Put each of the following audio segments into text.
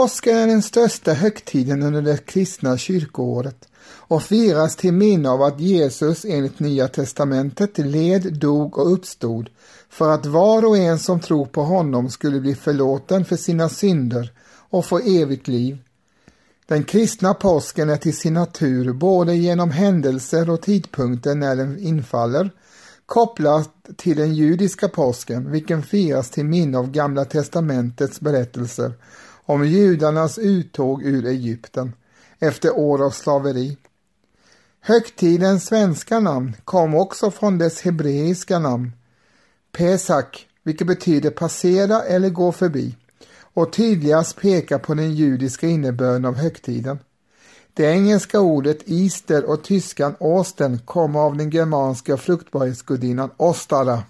Påsken är den största högtiden under det kristna kyrkoåret och firas till minne av att Jesus enligt Nya testamentet led, dog och uppstod för att var och en som tror på honom skulle bli förlåten för sina synder och få evigt liv. Den kristna påsken är till sin natur både genom händelser och tidpunkten när den infaller kopplat till den judiska påsken vilken firas till minne av Gamla testamentets berättelser om judarnas uttåg ur Egypten efter år av slaveri. Högtidens svenska namn kom också från dess hebreiska namn, pesach, vilket betyder passera eller gå förbi och tydligast pekar på den judiska innebörden av högtiden. Det engelska ordet Easter och tyskan Osten kommer av den germanska fruktbarhetsgudinnan Ostara.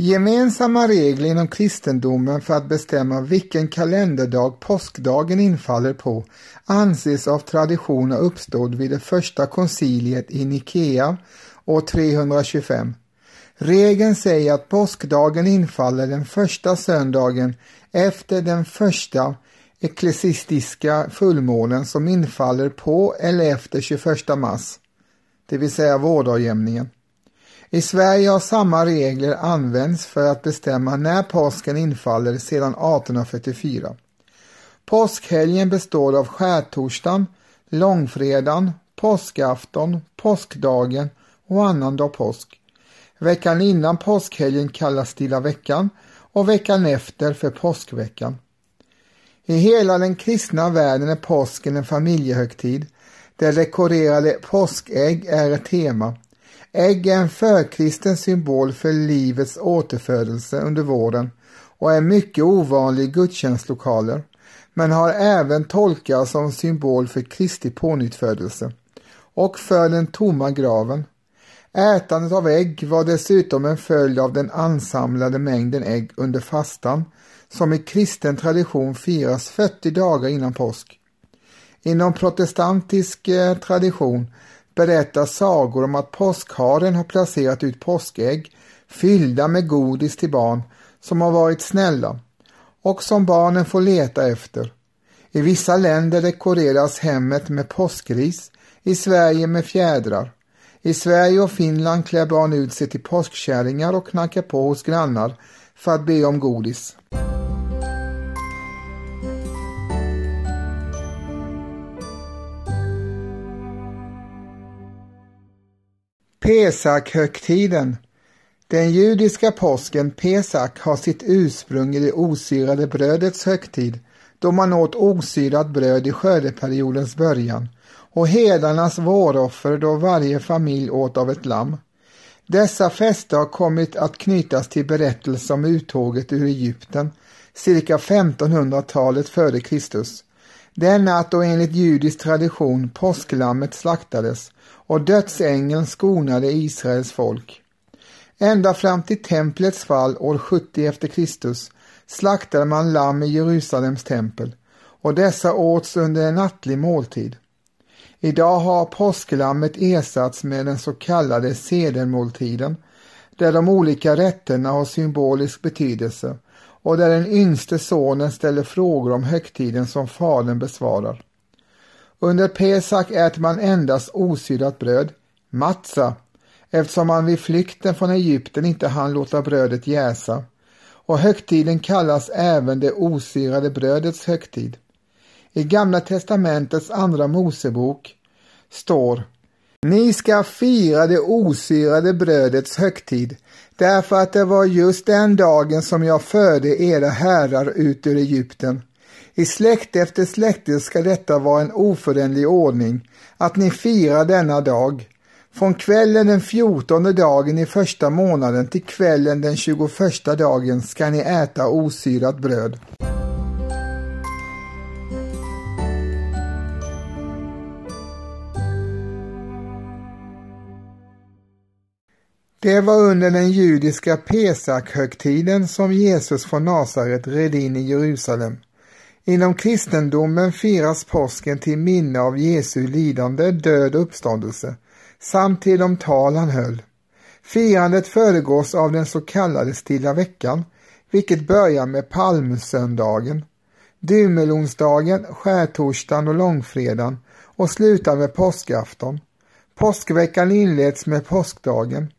Gemensamma regler inom kristendomen för att bestämma vilken kalenderdag påskdagen infaller på anses av tradition ha uppstått vid det första konciliet i Nikea år 325. Regeln säger att påskdagen infaller den första söndagen efter den första eklesistiska fullmånen som infaller på eller efter 21 mars, det vill säga vårdagjämningen. I Sverige har samma regler använts för att bestämma när påsken infaller sedan 1844. Påskhelgen består av skärtorsdagen, långfredagen, påskafton, påskdagen och annandag påsk. Veckan innan påskhelgen kallas stilla veckan och veckan efter för påskveckan. I hela den kristna världen är påsken en familjehögtid där dekorerade påskägg är ett tema Ägg är en förkristen symbol för livets återfödelse under våren och är mycket ovanlig i gudstjänstlokaler, men har även tolkats som symbol för Kristi pånyttfödelse och för den tomma graven. Ätandet av ägg var dessutom en följd av den ansamlade mängden ägg under fastan som i kristen tradition firas 40 dagar innan påsk. Inom protestantisk eh, tradition berättar sagor om att påskharen har placerat ut påskägg fyllda med godis till barn som har varit snälla och som barnen får leta efter. I vissa länder dekoreras hemmet med påskris, i Sverige med fjädrar. I Sverige och Finland klär barn ut sig till påskkärringar och knackar på hos grannar för att be om godis. Pesakhögtiden Den judiska påsken pesach, har sitt ursprung i det osyrade brödets högtid då man åt osyrat bröd i skördeperiodens början och hedarnas våroffer då varje familj åt av ett lamm. Dessa fester har kommit att knytas till berättelser om uttåget ur Egypten cirka 1500-talet före Kristus. Den natt då enligt judisk tradition påsklammet slaktades och dödsängeln skonade Israels folk. Ända fram till templets fall år 70 efter Kristus slaktade man lamm i Jerusalems tempel och dessa åts under en nattlig måltid. Idag har påsklammet ersatts med den så kallade sedelmåltiden där de olika rätterna har symbolisk betydelse och där den yngste sonen ställer frågor om högtiden som fadern besvarar. Under Pesak äter man endast osyrat bröd, matza, eftersom man vid flykten från Egypten inte hann låta brödet jäsa. Och högtiden kallas även det osyrade brödets högtid. I Gamla testamentets andra Mosebok står Ni ska fira det osyrade brödets högtid därför att det var just den dagen som jag förde era herrar ut ur Egypten i släkt efter släkte ska detta vara en oföränderlig ordning, att ni firar denna dag. Från kvällen den fjortonde dagen i första månaden till kvällen den tjugoförsta dagen ska ni äta osyrat bröd. Det var under den judiska Pesakhögtiden som Jesus från Nasaret red in i Jerusalem. Inom kristendomen firas påsken till minne av Jesu lidande, död och uppståndelse samt till de tal han höll. Firandet föregås av den så kallade stilla veckan, vilket börjar med palmsöndagen, dymelonsdagen, skärtorsdagen och långfredagen och slutar med påskafton. Påskveckan inleds med påskdagen.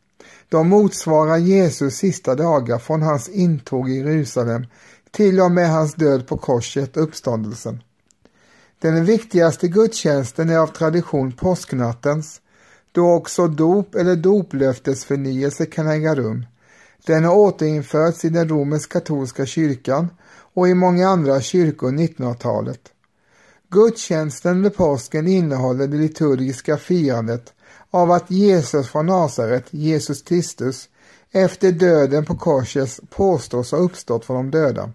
De motsvarar Jesus sista dagar från hans intåg i Jerusalem till och med hans död på korset och uppståndelsen. Den viktigaste gudstjänsten är av tradition påsknattens, då också dop eller doplöftesförnyelse kan äga rum. Den har återinförts i den romersk-katolska kyrkan och i många andra kyrkor 1900-talet. Gudstjänsten med påsken innehåller det liturgiska firandet av att Jesus från Nasaret, Jesus Kristus, efter döden på korset påstås ha uppstått från de döda.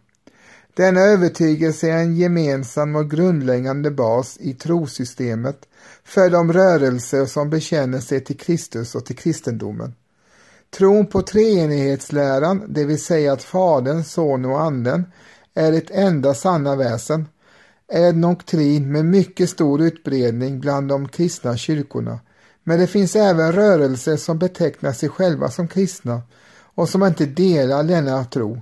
Denna övertygelse är en gemensam och grundläggande bas i trosystemet för de rörelser som bekänner sig till Kristus och till kristendomen. Tron på treenighetsläran, det vill säga att Fadern, Sonen och Anden är ett enda sanna väsen, är en doktrin med mycket stor utbredning bland de kristna kyrkorna. Men det finns även rörelser som betecknar sig själva som kristna och som inte delar denna tro.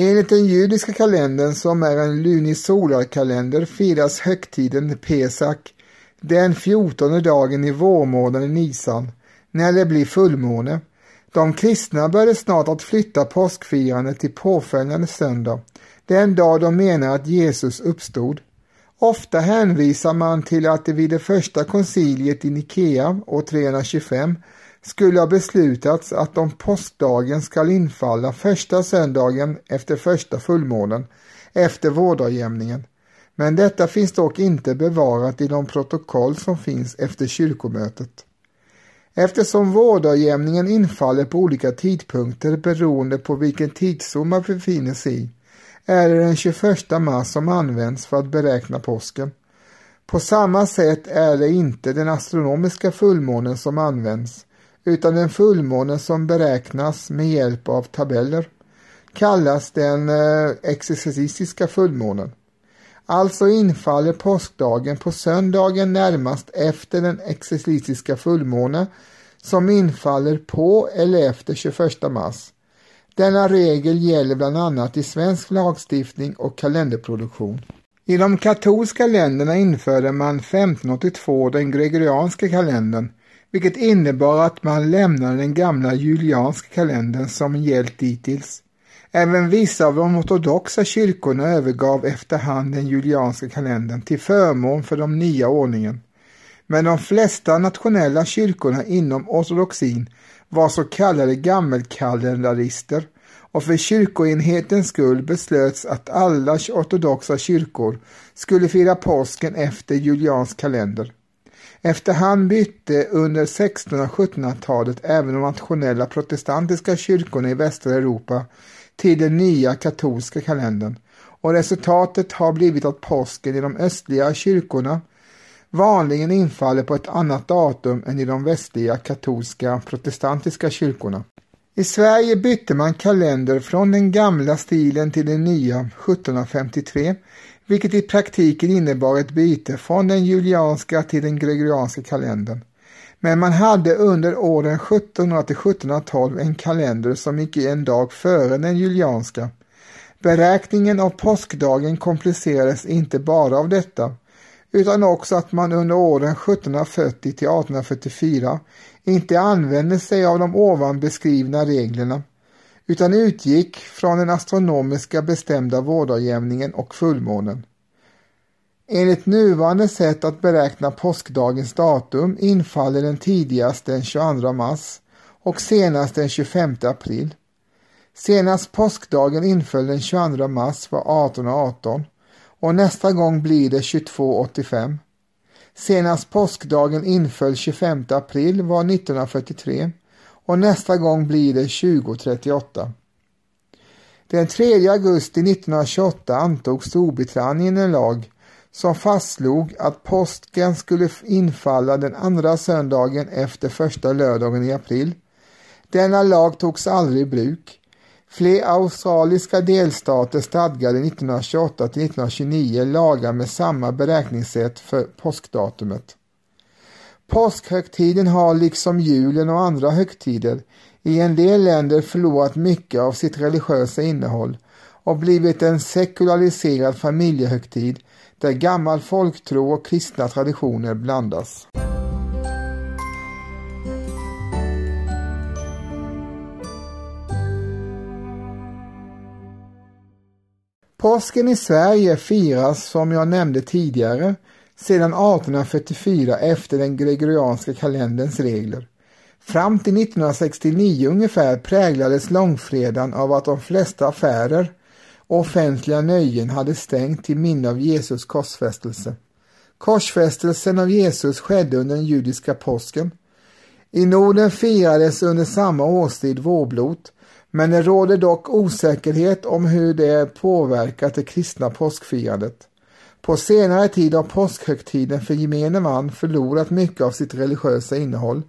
Enligt den judiska kalendern som är en lunisolarkalender firas högtiden pesach den fjortonde dagen i vårmånaden Nisan när det blir fullmåne. De kristna började snart att flytta påskfirandet till påföljande söndag, den dag de menar att Jesus uppstod. Ofta hänvisar man till att det vid det första konciliet i Nikea år 325 skulle ha beslutats att om påskdagen skall infalla första söndagen efter första fullmånen efter vårdagjämningen. Men detta finns dock inte bevarat i de protokoll som finns efter kyrkomötet. Eftersom vårdagjämningen infaller på olika tidpunkter beroende på vilken tidszon man befinner sig i är det den 21 mars som används för att beräkna påsken. På samma sätt är det inte den astronomiska fullmånen som används utan den fullmåne som beräknas med hjälp av tabeller kallas den eh, fullmånen. Alltså infaller påskdagen på söndagen närmast efter den exercitiska fullmåne som infaller på eller efter 21 mars. Denna regel gäller bland annat i svensk lagstiftning och kalenderproduktion. I de katolska länderna införde man 1582 den gregorianska kalendern vilket innebar att man lämnade den gamla julianska kalendern som gällt dittills. Även vissa av de ortodoxa kyrkorna övergav efterhand den julianska kalendern till förmån för den nya ordningen. Men de flesta nationella kyrkorna inom ortodoxin var så kallade gammelkalendarister och för kyrkoenhetens skull beslöts att alla ortodoxa kyrkor skulle fira påsken efter juliansk kalender. Efterhand bytte under 1600 och 1700-talet även de nationella protestantiska kyrkorna i västra Europa till den nya katolska kalendern och resultatet har blivit att påsken i de östliga kyrkorna vanligen infaller på ett annat datum än i de västliga katolska protestantiska kyrkorna. I Sverige bytte man kalender från den gamla stilen till den nya 1753 vilket i praktiken innebar ett byte från den julianska till den gregorianska kalendern. Men man hade under åren 1700 till 1712 en kalender som gick en dag före den julianska. Beräkningen av påskdagen komplicerades inte bara av detta, utan också att man under åren 1740 till 1844 inte använde sig av de ovan beskrivna reglerna utan utgick från den astronomiska bestämda vårdagjämningen och fullmånen. Enligt nuvarande sätt att beräkna påskdagens datum infaller den tidigast den 22 mars och senast den 25 april. Senast påskdagen inföll den 22 mars var 1818 och nästa gång blir det 2285. Senast påskdagen inföll 25 april var 1943 och nästa gång blir det 2038. Den 3 augusti 1928 antog Storbritannien en lag som fastslog att påsken skulle infalla den andra söndagen efter första lördagen i april. Denna lag togs aldrig i bruk. Fler australiska delstater stadgade 1928 till 1929 lagar med samma beräkningssätt för påskdatumet. Påskhögtiden har liksom julen och andra högtider i en del länder förlorat mycket av sitt religiösa innehåll och blivit en sekulariserad familjehögtid där gammal folktro och kristna traditioner blandas. Påsken i Sverige firas som jag nämnde tidigare sedan 1844 efter den gregorianska kalenderns regler. Fram till 1969 ungefär präglades långfredagen av att de flesta affärer offentliga nöjen hade stängt till minne av Jesus korsfästelse. Korsfästelsen av Jesus skedde under den judiska påsken. I Norden firades under samma årstid vårblot, men det råder dock osäkerhet om hur det påverkat det kristna påskfirandet. På senare tid har påskhögtiden för gemene man förlorat mycket av sitt religiösa innehåll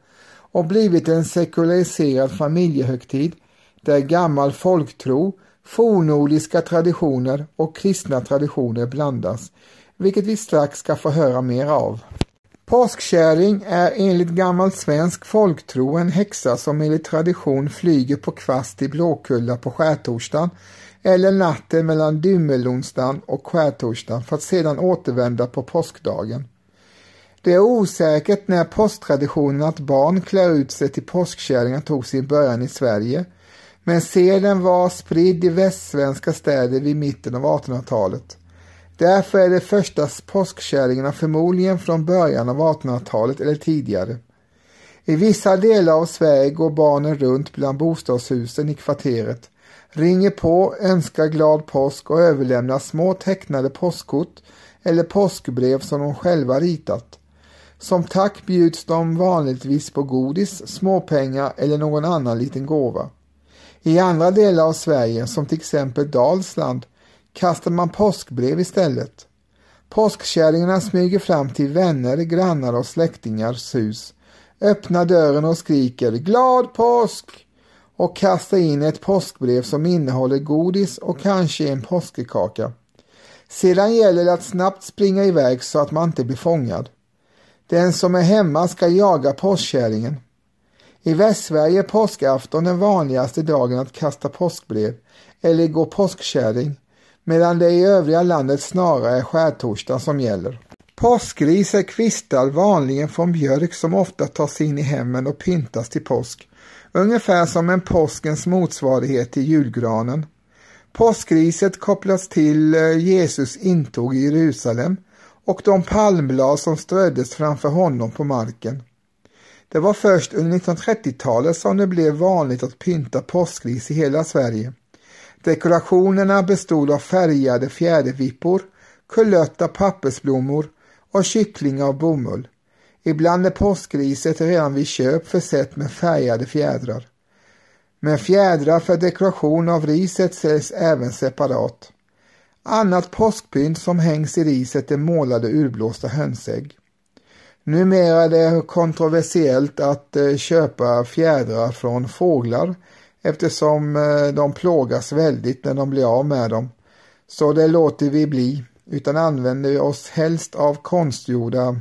och blivit en sekulariserad familjehögtid där gammal folktro, fornnordiska traditioner och kristna traditioner blandas, vilket vi strax ska få höra mer av. Påskkärring är enligt gammal svensk folktro en häxa som enligt tradition flyger på kvast i Blåkulla på skärtorsdagen eller natten mellan dymmelonsdagen och skärtorsdagen för att sedan återvända på påskdagen. Det är osäkert när påsktraditionen att barn klär ut sig till påskkärringar tog sin början i Sverige, men seden var spridd i västsvenska städer vid mitten av 1800-talet. Därför är de första påskkärringarna förmodligen från början av 1800-talet eller tidigare. I vissa delar av Sverige går barnen runt bland bostadshusen i kvarteret, ringer på, önskar glad påsk och överlämnar små tecknade påskkort eller påskbrev som de själva ritat. Som tack bjuds de vanligtvis på godis, småpengar eller någon annan liten gåva. I andra delar av Sverige, som till exempel Dalsland, kastar man påskbrev istället. Påskkärringarna smyger fram till vänner, grannar och släktingars hus, öppnar dörren och skriker ”Glad påsk!” och kastar in ett påskbrev som innehåller godis och kanske en påskekaka. Sedan gäller det att snabbt springa iväg så att man inte blir fångad. Den som är hemma ska jaga påskkärringen. I Västsverige är påskafton den vanligaste dagen att kasta påskbrev eller gå påskkärring medan det i övriga landet snarare är skärtorsdagen som gäller. Påskris är kvistar vanligen från björk som ofta tas in i hemmen och pyntas till påsk, ungefär som en påskens motsvarighet till julgranen. Påskriset kopplas till eh, Jesus intåg i Jerusalem och de palmblad som ströddes framför honom på marken. Det var först under 1930-talet som det blev vanligt att pynta påskris i hela Sverige. Dekorationerna bestod av färgade fjädervippor, kulörta pappersblommor och kyckling av bomull. Ibland är påskriset redan vid köp försett med färgade fjädrar. Men fjädrar för dekoration av riset säljs även separat. Annat påskpynt som hängs i riset är målade urblåsta hönsägg. Numera är det kontroversiellt att eh, köpa fjädrar från fåglar eftersom eh, de plågas väldigt när de blir av med dem. Så det låter vi bli, utan använder oss helst av konstgjorda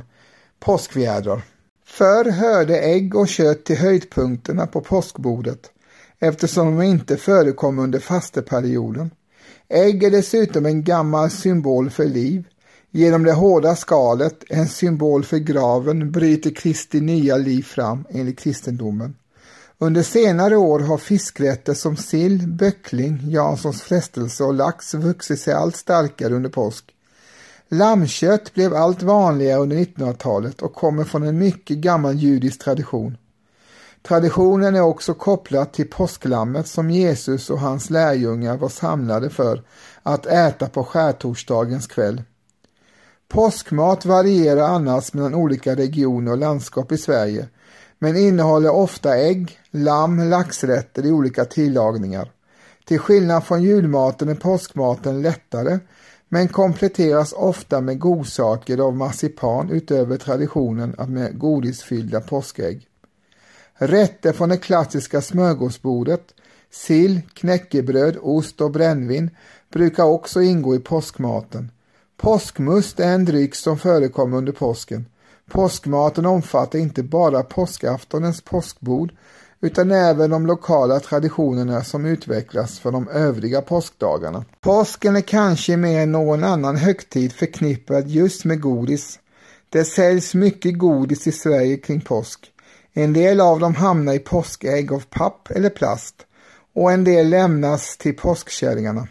påskfjädrar. Förr hörde ägg och kött till höjdpunkterna på påskbordet eftersom de inte förekom under fasteperioden. Ägg är dessutom en gammal symbol för liv. Genom det hårda skalet, en symbol för graven, bryter Kristi nya liv fram enligt kristendomen. Under senare år har fiskrätter som sill, böckling, Janssons frestelse och lax vuxit sig allt starkare under påsk. Lammkött blev allt vanligare under 1900-talet och kommer från en mycket gammal judisk tradition. Traditionen är också kopplad till påsklammet som Jesus och hans lärjungar var samlade för att äta på skärtorsdagens kväll. Påskmat varierar annars mellan olika regioner och landskap i Sverige men innehåller ofta ägg, lamm, laxrätter i olika tillagningar. Till skillnad från julmaten är påskmaten lättare men kompletteras ofta med godsaker av marsipan utöver traditionen att med godisfyllda påskägg. Rätter från det klassiska smörgåsbordet Sill, knäckebröd, ost och brännvin brukar också ingå i påskmaten. Påskmust är en dryck som förekommer under påsken. Påskmaten omfattar inte bara påskaftonens påskbord utan även de lokala traditionerna som utvecklas för de övriga påskdagarna. Påsken är kanske mer än någon annan högtid förknippad just med godis. Det säljs mycket godis i Sverige kring påsk. En del av dem hamnar i påskägg av papp eller plast och en del lämnas till påskkärringarna.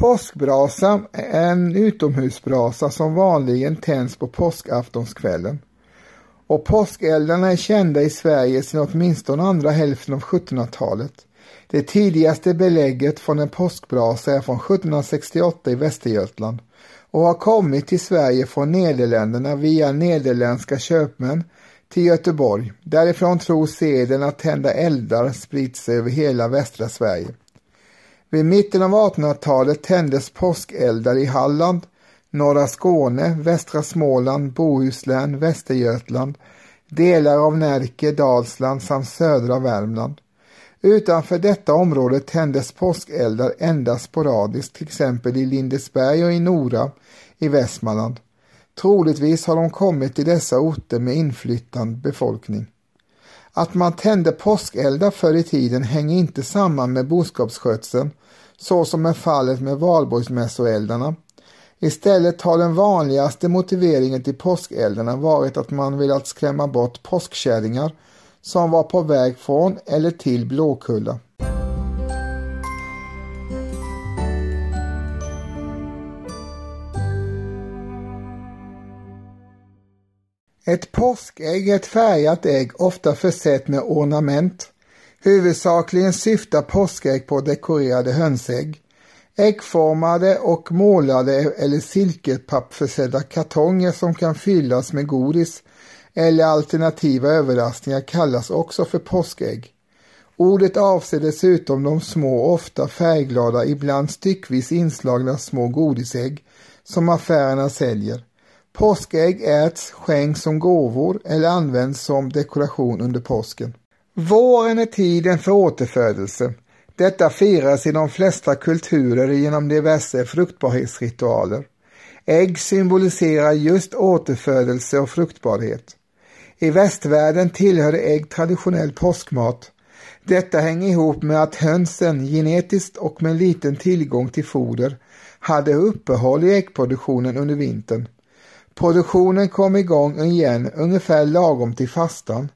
Påskbrasa är en utomhusbrasa som vanligen tänds på påskaftonskvällen. Och påskeldarna är kända i Sverige sedan åtminstone andra hälften av 1700-talet. Det tidigaste belägget från en påskbrasa är från 1768 i Västergötland och har kommit till Sverige från Nederländerna via nederländska köpmän till Göteborg. Därifrån tror seden att tända eldar spritt sig över hela västra Sverige. Vid mitten av 1800-talet tändes påskeldar i Halland, norra Skåne, västra Småland, Bohuslän, Västergötland, delar av Närke, Dalsland samt södra Värmland. Utanför detta område tändes påskeldar endast sporadiskt, till exempel i Lindesberg och i Nora i Västmanland. Troligtvis har de kommit till dessa orter med inflyttande befolkning. Att man tände påskeldar förr i tiden hänger inte samman med boskapsskötseln, så som är fallet med valborgsmässoeldarna. Istället har den vanligaste motiveringen till påskeldarna varit att man velat skrämma bort påskkärringar som var på väg från eller till Blåkulla. Ett påskägg är ett färgat ägg, ofta försett med ornament. Huvudsakligen syftar påskägg på dekorerade hönsägg. Äggformade och målade eller silkepappförsedda kartonger som kan fyllas med godis eller alternativa överraskningar kallas också för påskägg. Ordet avser dessutom de små, ofta färgglada, ibland styckvis inslagna små godisägg som affärerna säljer. Påskägg äts, skänks som gåvor eller används som dekoration under påsken. Våren är tiden för återfödelse. Detta firas i de flesta kulturer genom diverse fruktbarhetsritualer. Ägg symboliserar just återfödelse och fruktbarhet. I västvärlden tillhör ägg traditionell påskmat. Detta hänger ihop med att hönsen genetiskt och med liten tillgång till foder hade uppehåll i äggproduktionen under vintern. Produktionen kom igång igen ungefär lagom till fastan,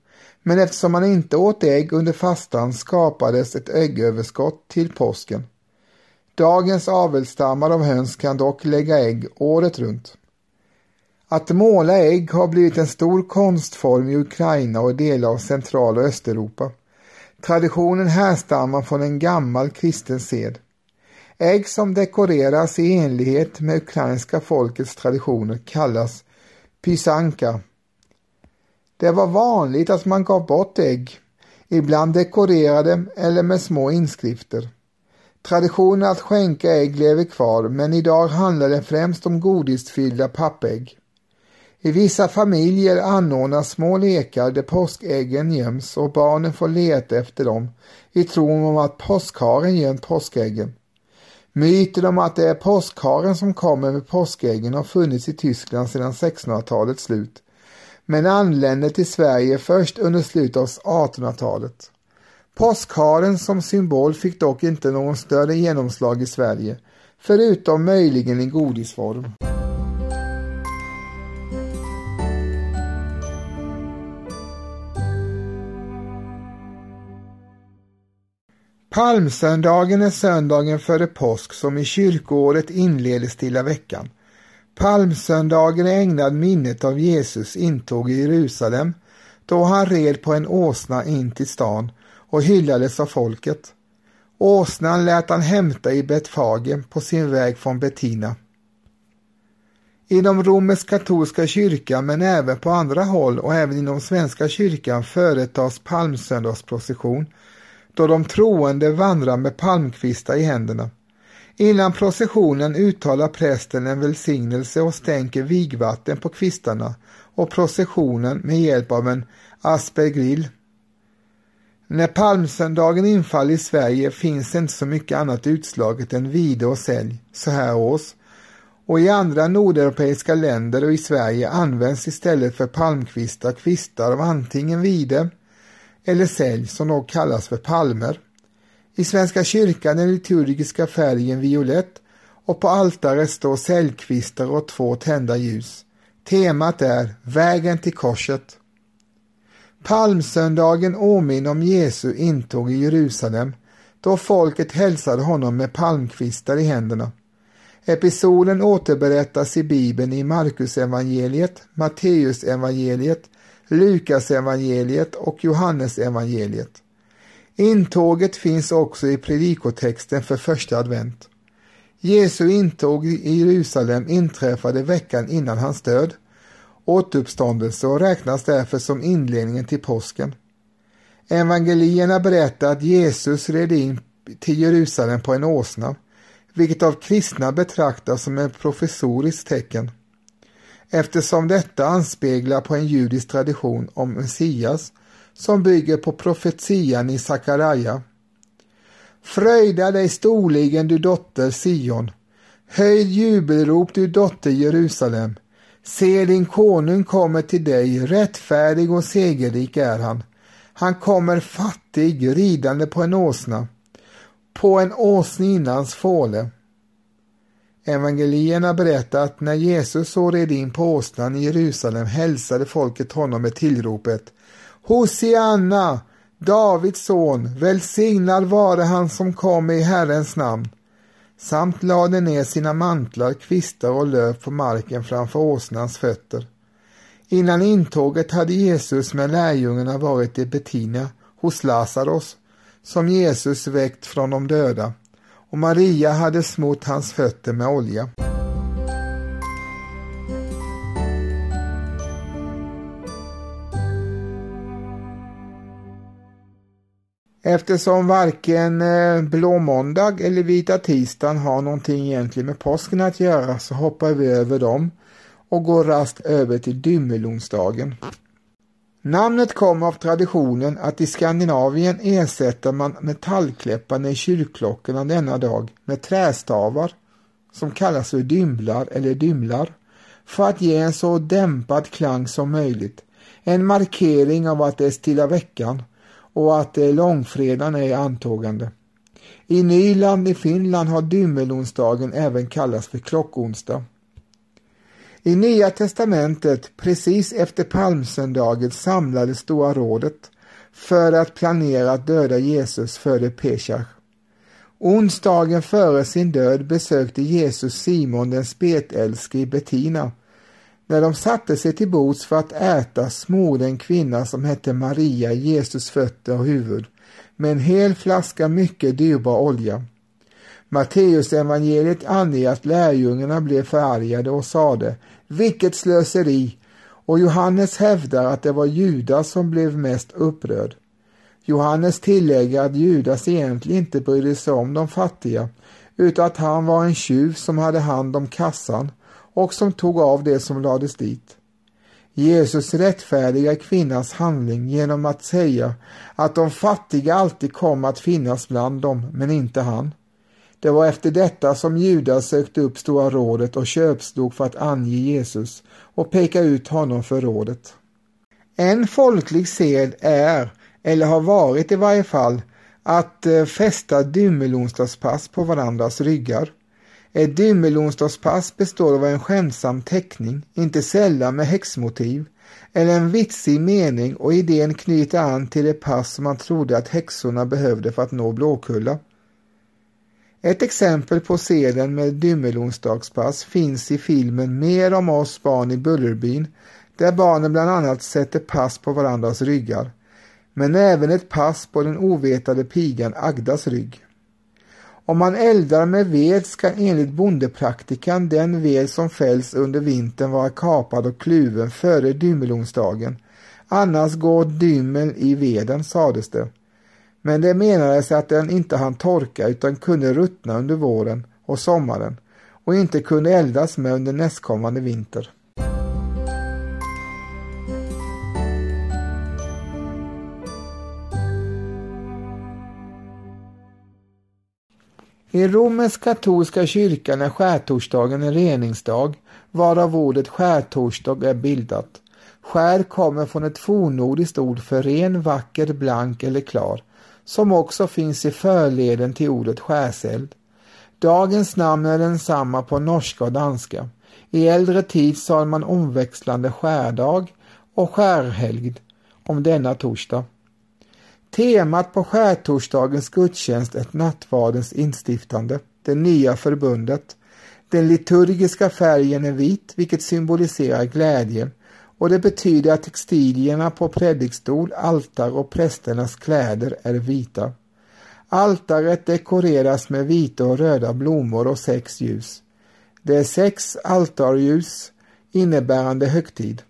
men eftersom man inte åt ägg under fastan skapades ett äggöverskott till påsken. Dagens avelsstammar av höns kan dock lägga ägg året runt. Att måla ägg har blivit en stor konstform i Ukraina och delar av Central och Östeuropa. Traditionen härstammar från en gammal kristen sed. Ägg som dekoreras i enlighet med ukrainska folkets traditioner kallas pysanka. Det var vanligt att man gav bort ägg, ibland dekorerade eller med små inskrifter. Traditionen att skänka ägg lever kvar men idag handlar det främst om godisfyllda pappägg. I vissa familjer anordnas små lekar där påskäggen göms och barnen får leta efter dem i tron om att påskharen gömt påskäggen. Myten om att det är påskharen som kommer med påskäggen har funnits i Tyskland sedan 1600-talets slut, men anlände till Sverige först under slutet av 1800-talet. Påskharen som symbol fick dock inte någon större genomslag i Sverige, förutom möjligen i godisform. Palmsöndagen är söndagen före påsk som i kyrkoåret inleder stilla veckan. Palmsöndagen är ägnad minnet av Jesus intåg i Jerusalem då han red på en åsna in till stan och hyllades av folket. Åsnan lät han hämta i Betfage på sin väg från Bettina. Inom romersk-katolska kyrkan men även på andra håll och även inom Svenska kyrkan företas palmsöndagsprocession då de troende vandrar med palmkvistar i händerna. Innan processionen uttalar prästen en välsignelse och stänker vigvatten på kvistarna och processionen med hjälp av en aspergrill. När palmsöndagen infaller i Sverige finns inte så mycket annat utslaget än vide och sälj så här års och i andra nordeuropeiska länder och i Sverige används istället för palmkvistar kvistar av antingen vide eller sälj som då kallas för palmer. I Svenska kyrkan är den liturgiska färgen violett och på altaret står säljkvistar och två tända ljus. Temat är Vägen till korset. Palmsöndagen åminner om Jesu intåg i Jerusalem då folket hälsade honom med palmkvistar i händerna. Episoden återberättas i Bibeln i Markusevangeliet, Matteusevangeliet, Lukasevangeliet och Johannesevangeliet. Intåget finns också i predikotexten för första advent. Jesu intåg i Jerusalem inträffade veckan innan hans död, återuppståndelse och räknas därför som inledningen till påsken. Evangelierna berättar att Jesus red in till Jerusalem på en åsna vilket av kristna betraktas som ett professoriskt tecken. Eftersom detta anspeglar på en judisk tradition om Messias som bygger på profetian i Sakaraja. Fröjda dig storligen du dotter Sion, höjd jubelrop du dotter Jerusalem. Se din konung kommer till dig, rättfärdig och segerrik är han. Han kommer fattig, ridande på en åsna på en åsninnans fåle. Evangelierna berättar att när Jesus så red in på åsnan i Jerusalem hälsade folket honom med tillropet Hosianna, Davids son, välsignad vare han som kom i Herrens namn. Samt lade ner sina mantlar, kvistar och löv på marken framför åsnans fötter. Innan intåget hade Jesus med lärjungarna varit i Bettina hos Lasaros som Jesus väckt från de döda och Maria hade smort hans fötter med olja. Eftersom varken eh, blå måndag eller vita tisdagen har någonting egentligen med påsken att göra så hoppar vi över dem och går rast över till dymmelonsdagen. Namnet kom av traditionen att i Skandinavien ersätter man metallkläpparna i kyrkklockorna denna dag med trästavar som kallas för dymlar eller dymlar för att ge en så dämpad klang som möjligt. En markering av att det är stilla veckan och att långfredagen är antågande. I Nyland i Finland har dymmelonsdagen även kallats för klockonsdag. I Nya testamentet, precis efter palmsöndagen, samlades Stora rådet för att planera att döda Jesus före Peshach. Onsdagen före sin död besökte Jesus Simon den spetälske i Bettina. När de satte sig till bords för att äta smorde en kvinna som hette Maria Jesus fötter och huvud med en hel flaska mycket dyrbar olja. Matteusevangeliet anger att lärjungarna blev förargade och sade vilket slöseri! Och Johannes hävdar att det var Judas som blev mest upprörd. Johannes tillägger att Judas egentligen inte brydde sig om de fattiga utan att han var en tjuv som hade hand om kassan och som tog av det som lades dit. Jesus rättfärdigar kvinnans handling genom att säga att de fattiga alltid kommer att finnas bland dem, men inte han. Det var efter detta som Judas sökte upp Stora rådet och köpslog för att ange Jesus och peka ut honom för rådet. En folklig sed är, eller har varit i varje fall, att eh, fästa dymmelonsdagspass på varandras ryggar. Ett dymmelonsdagspass består av en skämtsam teckning, inte sällan med häxmotiv, eller en vitsig mening och idén knyter an till det pass som man trodde att häxorna behövde för att nå Blåkulla. Ett exempel på seden med dymmelonsdagspass finns i filmen Mer om oss barn i Bullerbyn där barnen bland annat sätter pass på varandras ryggar men även ett pass på den ovetade pigan Agdas rygg. Om man eldar med ved ska enligt bondepraktikan den ved som fälls under vintern vara kapad och kluven före dymmelonsdagen. Annars går dymmel i veden, sades det. Men det menades att den inte hann torka utan kunde ruttna under våren och sommaren och inte kunde eldas med under nästkommande vinter. I romersk katolska kyrkan är skärtorsdagen en reningsdag, varav ordet skärtorsdag är bildat. Skär kommer från ett fornnordiskt ord för ren, vacker, blank eller klar som också finns i förleden till ordet skärseld. Dagens namn är densamma på norska och danska. I äldre tid sa man omväxlande skärdag och skärhelgd om denna torsdag. Temat på skärtorsdagens gudstjänst är nattvardens instiftande, det nya förbundet. Den liturgiska färgen är vit, vilket symboliserar glädje och det betyder att textilierna på predikstol, altar och prästernas kläder är vita. Altaret dekoreras med vita och röda blommor och sex ljus. Det är sex altarljus innebärande högtid.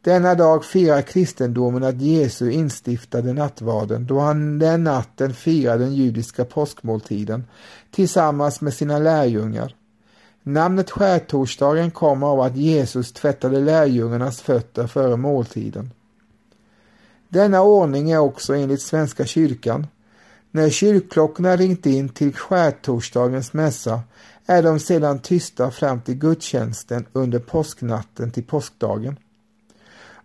Denna dag firar kristendomen att Jesus instiftade nattvarden då han den natten firade den judiska påskmåltiden tillsammans med sina lärjungar. Namnet skärtorsdagen kommer av att Jesus tvättade lärjungarnas fötter före måltiden. Denna ordning är också enligt Svenska kyrkan. När kyrkklockorna ringt in till skärtorsdagens mässa är de sedan tysta fram till gudstjänsten under påsknatten till påskdagen.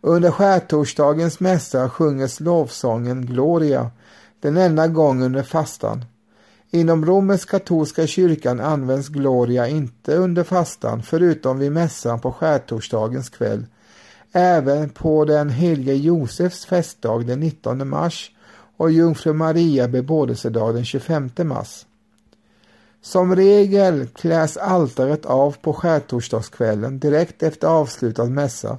Under skärtorsdagens mässa sjunges lovsången Gloria, den enda gången under fastan. Inom romersk katolska kyrkan används Gloria inte under fastan förutom vid mässan på skärtorsdagens kväll. Även på den helige Josefs festdag den 19 mars och Jungfru Maria bebådelsedag den 25 mars. Som regel kläs altaret av på skärtorsdagskvällen direkt efter avslutad mässa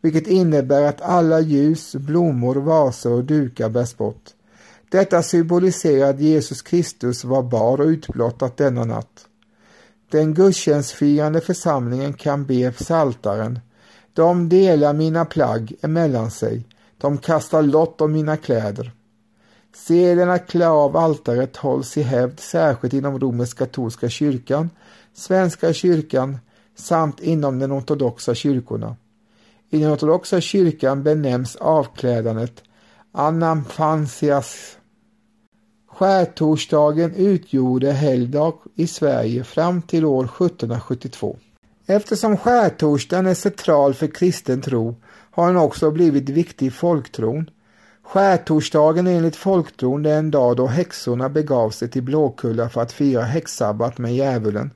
vilket innebär att alla ljus, blommor, vaser och dukar bärs bort. Detta symboliserar att Jesus Kristus var bar och utblottat denna natt. Den gudstjänstfirande församlingen kan be psaltaren. De delar mina plagg emellan sig. De kastar lott om mina kläder. Seden att klä av altaret hålls i hävd särskilt inom romersk-katolska kyrkan, Svenska kyrkan samt inom den ortodoxa kyrkorna. I den ortodoxa kyrkan benämns avklädandet anamfansias. Skärtorsdagen utgjorde helgdag i Sverige fram till år 1772. Eftersom skärtorsdagen är central för kristen tro har den också blivit viktig i folktron. Skärtorsdagen är enligt folktron den dag då häxorna begav sig till Blåkulla för att fira häxsabbat med djävulen.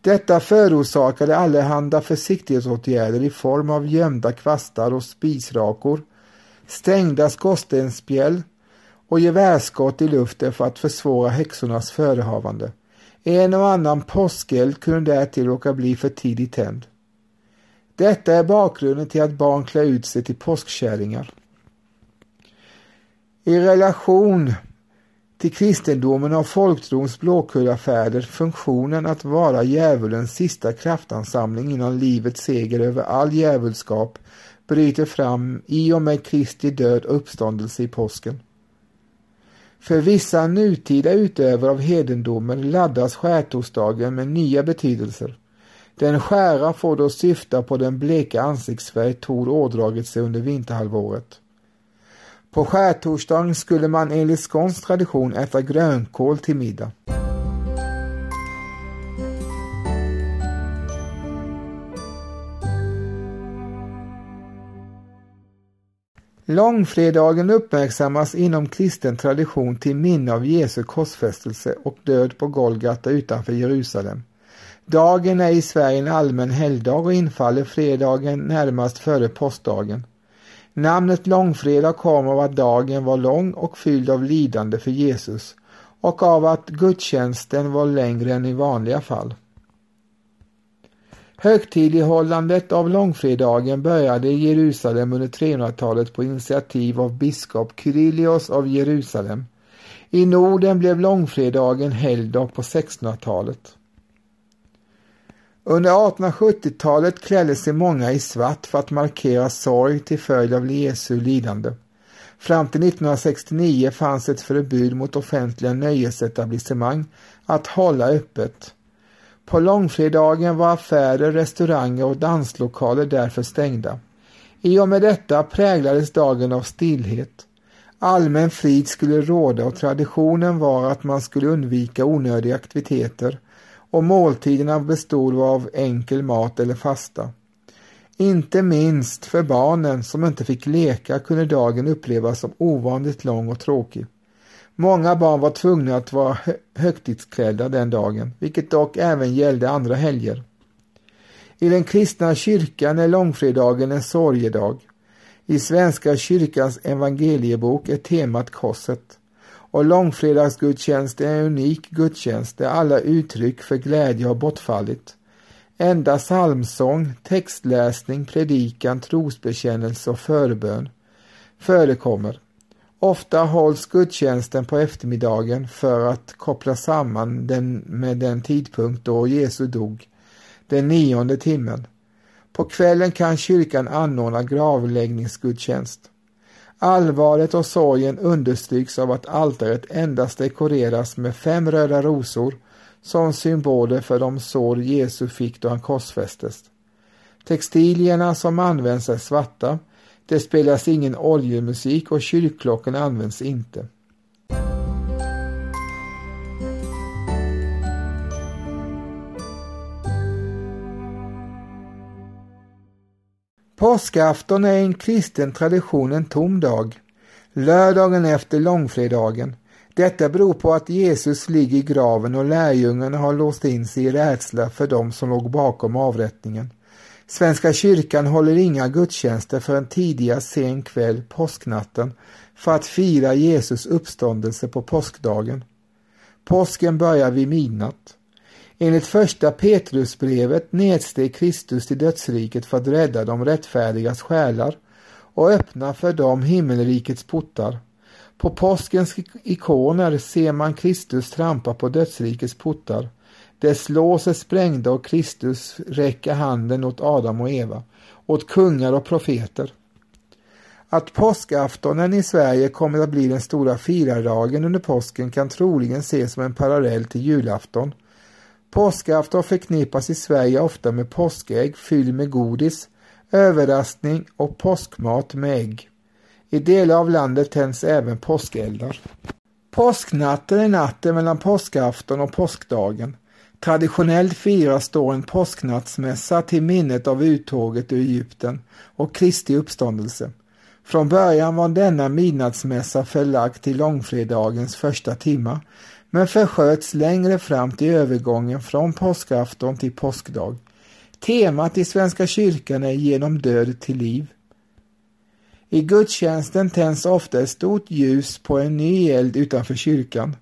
Detta förorsakade allehanda försiktighetsåtgärder i form av gömda kvastar och spisrakor, stängda skorstensspjäll och gevärsskott i luften för att försvåra häxornas förehavande. En och annan påskeld kunde därtill råka bli för tidigt tänd. Detta är bakgrunden till att barn klär ut sig till påskkärringar. I relation till kristendomen har folktrons Blåkullafärder funktionen att vara djävulens sista kraftansamling innan livets seger över all djävulskap bryter fram i och med Kristi död och uppståndelse i påsken. För vissa nutida utövare av hedendomen laddas skärtorsdagen med nya betydelser. Den skära får då syfta på den bleka ansiktsfärg Tor ådragit sig under vinterhalvåret. På skärtorsdagen skulle man enligt skånsk tradition äta grönkål till middag. Långfredagen uppmärksammas inom kristen tradition till minne av Jesu korsfästelse och död på Golgata utanför Jerusalem. Dagen är i Sverige en allmän helgdag och infaller fredagen närmast före påskdagen. Namnet långfredag kom av att dagen var lång och fylld av lidande för Jesus och av att gudstjänsten var längre än i vanliga fall. Högtidlighållandet av långfredagen började i Jerusalem under 300-talet på initiativ av biskop Kyrillios av Jerusalem. I Norden blev långfredagen helgdag på 1600-talet. Under 1870-talet klädde sig många i svart för att markera sorg till följd av Jesu lidande. Fram till 1969 fanns ett förbud mot offentliga nöjesetablissemang att hålla öppet. På långfredagen var affärer, restauranger och danslokaler därför stängda. I och med detta präglades dagen av stillhet. Allmän frid skulle råda och traditionen var att man skulle undvika onödiga aktiviteter och måltiderna bestod av enkel mat eller fasta. Inte minst för barnen som inte fick leka kunde dagen upplevas som ovanligt lång och tråkig. Många barn var tvungna att vara högtidsklädda den dagen, vilket dock även gällde andra helger. I den kristna kyrkan är långfredagen en sorgedag. I Svenska kyrkans evangeliebok är temat korset och långfredagsgudstjänst är en unik gudstjänst där alla uttryck för glädje har bortfallit. Enda psalmsång, textläsning, predikan, trosbekännelse och förbön förekommer. Ofta hålls gudstjänsten på eftermiddagen för att koppla samman den med den tidpunkt då Jesus dog, den nionde timmen. På kvällen kan kyrkan anordna gravläggningsgudstjänst. Allvaret och sorgen understryks av att altaret endast dekoreras med fem röda rosor som symboler för de sår Jesus fick då han korsfästes. Textilierna som används är svarta, det spelas ingen oljemusik och kyrkklockorna används inte. Påskafton är en kristen tradition en tom dag. Lördagen efter långfredagen. Detta beror på att Jesus ligger i graven och lärjungarna har låst in sig i rädsla för dem som låg bakom avrättningen. Svenska kyrkan håller inga gudstjänster förrän tidigast sen kväll påsknatten för att fira Jesus uppståndelse på påskdagen. Påsken börjar vid midnatt. Enligt första Petrusbrevet nedsteg Kristus till dödsriket för att rädda de rättfärdigas själar och öppna för dem himmelrikets portar. På påskens ikoner ser man Kristus trampa på dödsrikets portar. Dess lås är sprängda och Kristus räcker handen åt Adam och Eva, åt kungar och profeter. Att påskaftonen i Sverige kommer att bli den stora firardagen under påsken kan troligen ses som en parallell till julafton. Påskafton förknippas i Sverige ofta med påskägg fylld med godis, överraskning och påskmat med ägg. I delar av landet tänds även påskeldar. Påsknatten är natten mellan påskafton och påskdagen. Traditionellt firas då en påsknattsmässa till minnet av uttåget ur Egypten och Kristi uppståndelse. Från början var denna midnattsmässa förlagd till långfredagens första timma men försköts längre fram till övergången från påskafton till påskdag. Temat i Svenska kyrkan är genom död till liv. I gudstjänsten tänds ofta ett stort ljus på en ny eld utanför kyrkan.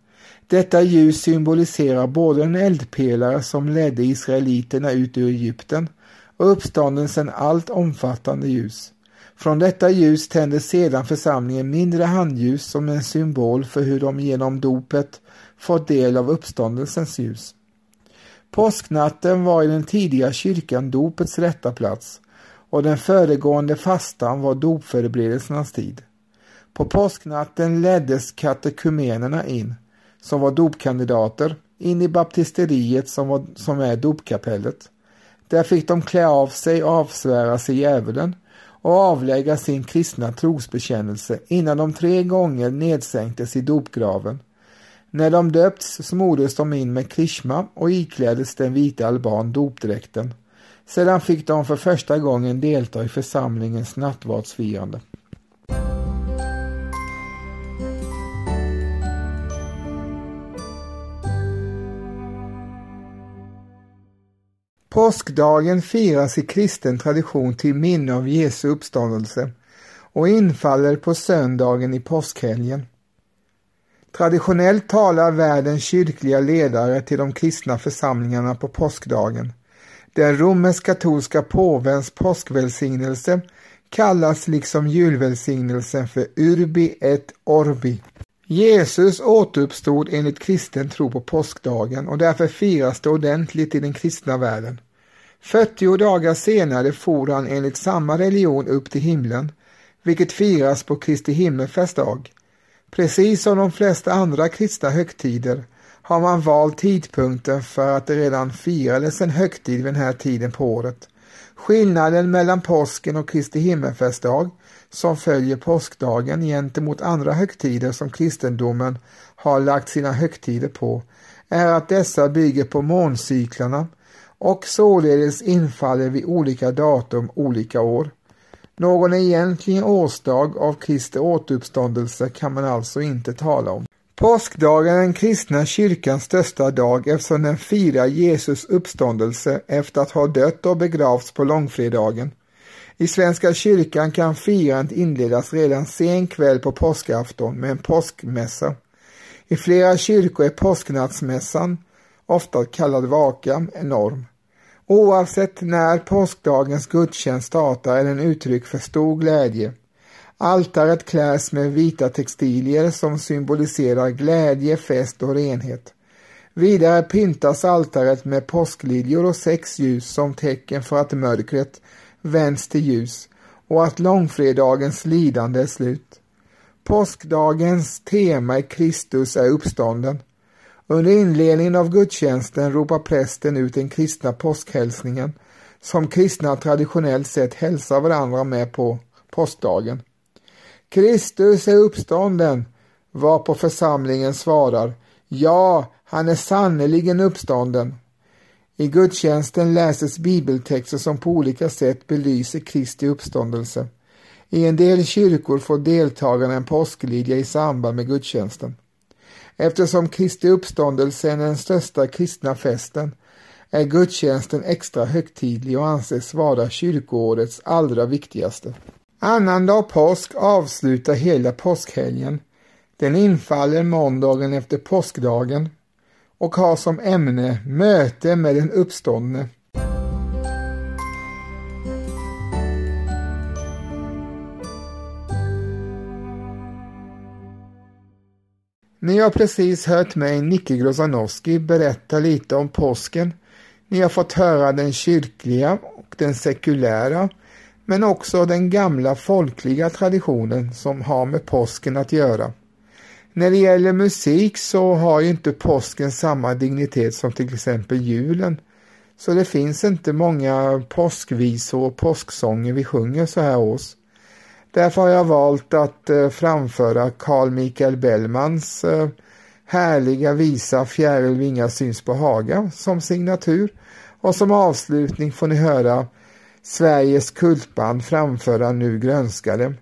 Detta ljus symboliserar både en eldpelare som ledde israeliterna ut ur Egypten och uppståndelsen allt omfattande ljus. Från detta ljus tänder sedan församlingen mindre handljus som en symbol för hur de genom dopet fått del av uppståndelsens ljus. Påsknatten var i den tidiga kyrkan dopets rätta plats och den föregående fastan var dopförberedelsernas tid. På påsknatten leddes katekumenerna in, som var dopkandidater, in i baptisteriet som, var, som är dopkapellet. Där fick de klä av sig och avsvära sig djävulen och avlägga sin kristna trosbekännelse innan de tre gånger nedsänktes i dopgraven. När de döpts smordes de in med krishma och ikläddes den vita alban dopdräkten. Sedan fick de för första gången delta i församlingens nattvardsfirande. Påskdagen firas i kristen tradition till minne av Jesu uppståndelse och infaller på söndagen i påskhelgen. Traditionellt talar världens kyrkliga ledare till de kristna församlingarna på påskdagen. Den romersk-katolska påvens påskvälsignelse kallas liksom julvälsignelsen för Urbi et Orbi. Jesus återuppstod enligt kristen tro på påskdagen och därför firas det ordentligt i den kristna världen. 40 dagar senare for han enligt samma religion upp till himlen, vilket firas på Kristi himmelfärdsdag. Precis som de flesta andra kristna högtider har man valt tidpunkten för att det redan firades en högtid vid den här tiden på året. Skillnaden mellan påsken och Kristi himmelfärdsdag som följer påskdagen gentemot andra högtider som kristendomen har lagt sina högtider på är att dessa bygger på måncyklarna och således infaller vid olika datum olika år. Någon egentlig årsdag av Kristi återuppståndelse kan man alltså inte tala om. Påskdagen är den kristna kyrkans största dag eftersom den firar Jesus uppståndelse efter att ha dött och begravts på långfredagen. I Svenska kyrkan kan firandet inledas redan sen kväll på påskafton med en påskmässa. I flera kyrkor är påsknattsmässan, ofta kallad vaka, enorm. Oavsett när påskdagens gudstjänst startar är den uttryck för stor glädje. Altaret kläs med vita textilier som symboliserar glädje, fest och renhet. Vidare pyntas altaret med påskliljor och sex ljus som tecken för att mörkret vänds till ljus och att långfredagens lidande är slut. Påskdagens tema i Kristus är uppstånden. Under inledningen av gudstjänsten ropar prästen ut den kristna påskhälsningen som kristna traditionellt sett hälsar varandra med på påskdagen. Kristus är uppstånden, varpå församlingen svarar Ja, han är sannerligen uppstånden. I gudstjänsten läses bibeltexter som på olika sätt belyser Kristi uppståndelse. I en del kyrkor får deltagarna en påsklidja i samband med gudstjänsten. Eftersom Kristi uppståndelse är den största kristna festen är gudstjänsten extra högtidlig och anses vara kyrkoårets allra viktigaste. Annandag påsk avslutar hela påskhelgen. Den infaller måndagen efter påskdagen och har som ämne möte med den uppståndne. Ni har precis hört mig, Nicke Grozanowski, berätta lite om påsken. Ni har fått höra den kyrkliga och den sekulära, men också den gamla folkliga traditionen som har med påsken att göra. När det gäller musik så har ju inte påsken samma dignitet som till exempel julen. Så det finns inte många påskvisor och påsksånger vi sjunger så här års. Därför har jag valt att eh, framföra Carl Michael Bellmans eh, härliga visa Fjäril vingar syns på Haga som signatur och som avslutning får ni höra Sveriges kultband framföra Nu grönskade.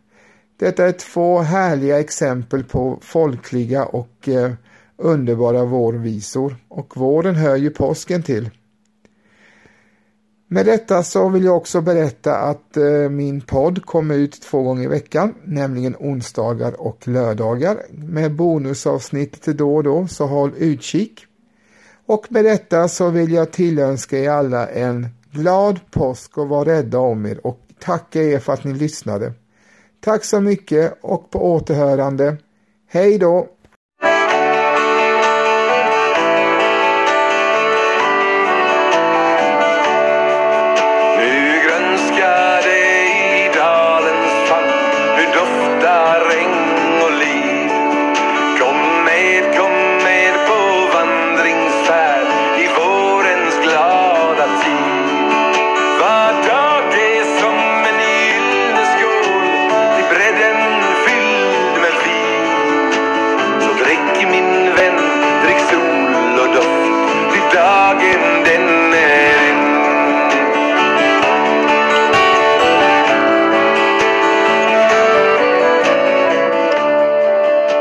Detta är två härliga exempel på folkliga och eh, underbara vårvisor och våren hör ju påsken till. Med detta så vill jag också berätta att eh, min podd kommer ut två gånger i veckan, nämligen onsdagar och lördagar med bonusavsnitt då och då, så håll utkik. Och med detta så vill jag tillönska er alla en glad påsk och var rädda om er och tacka er för att ni lyssnade. Tack så mycket och på återhörande. Hej då!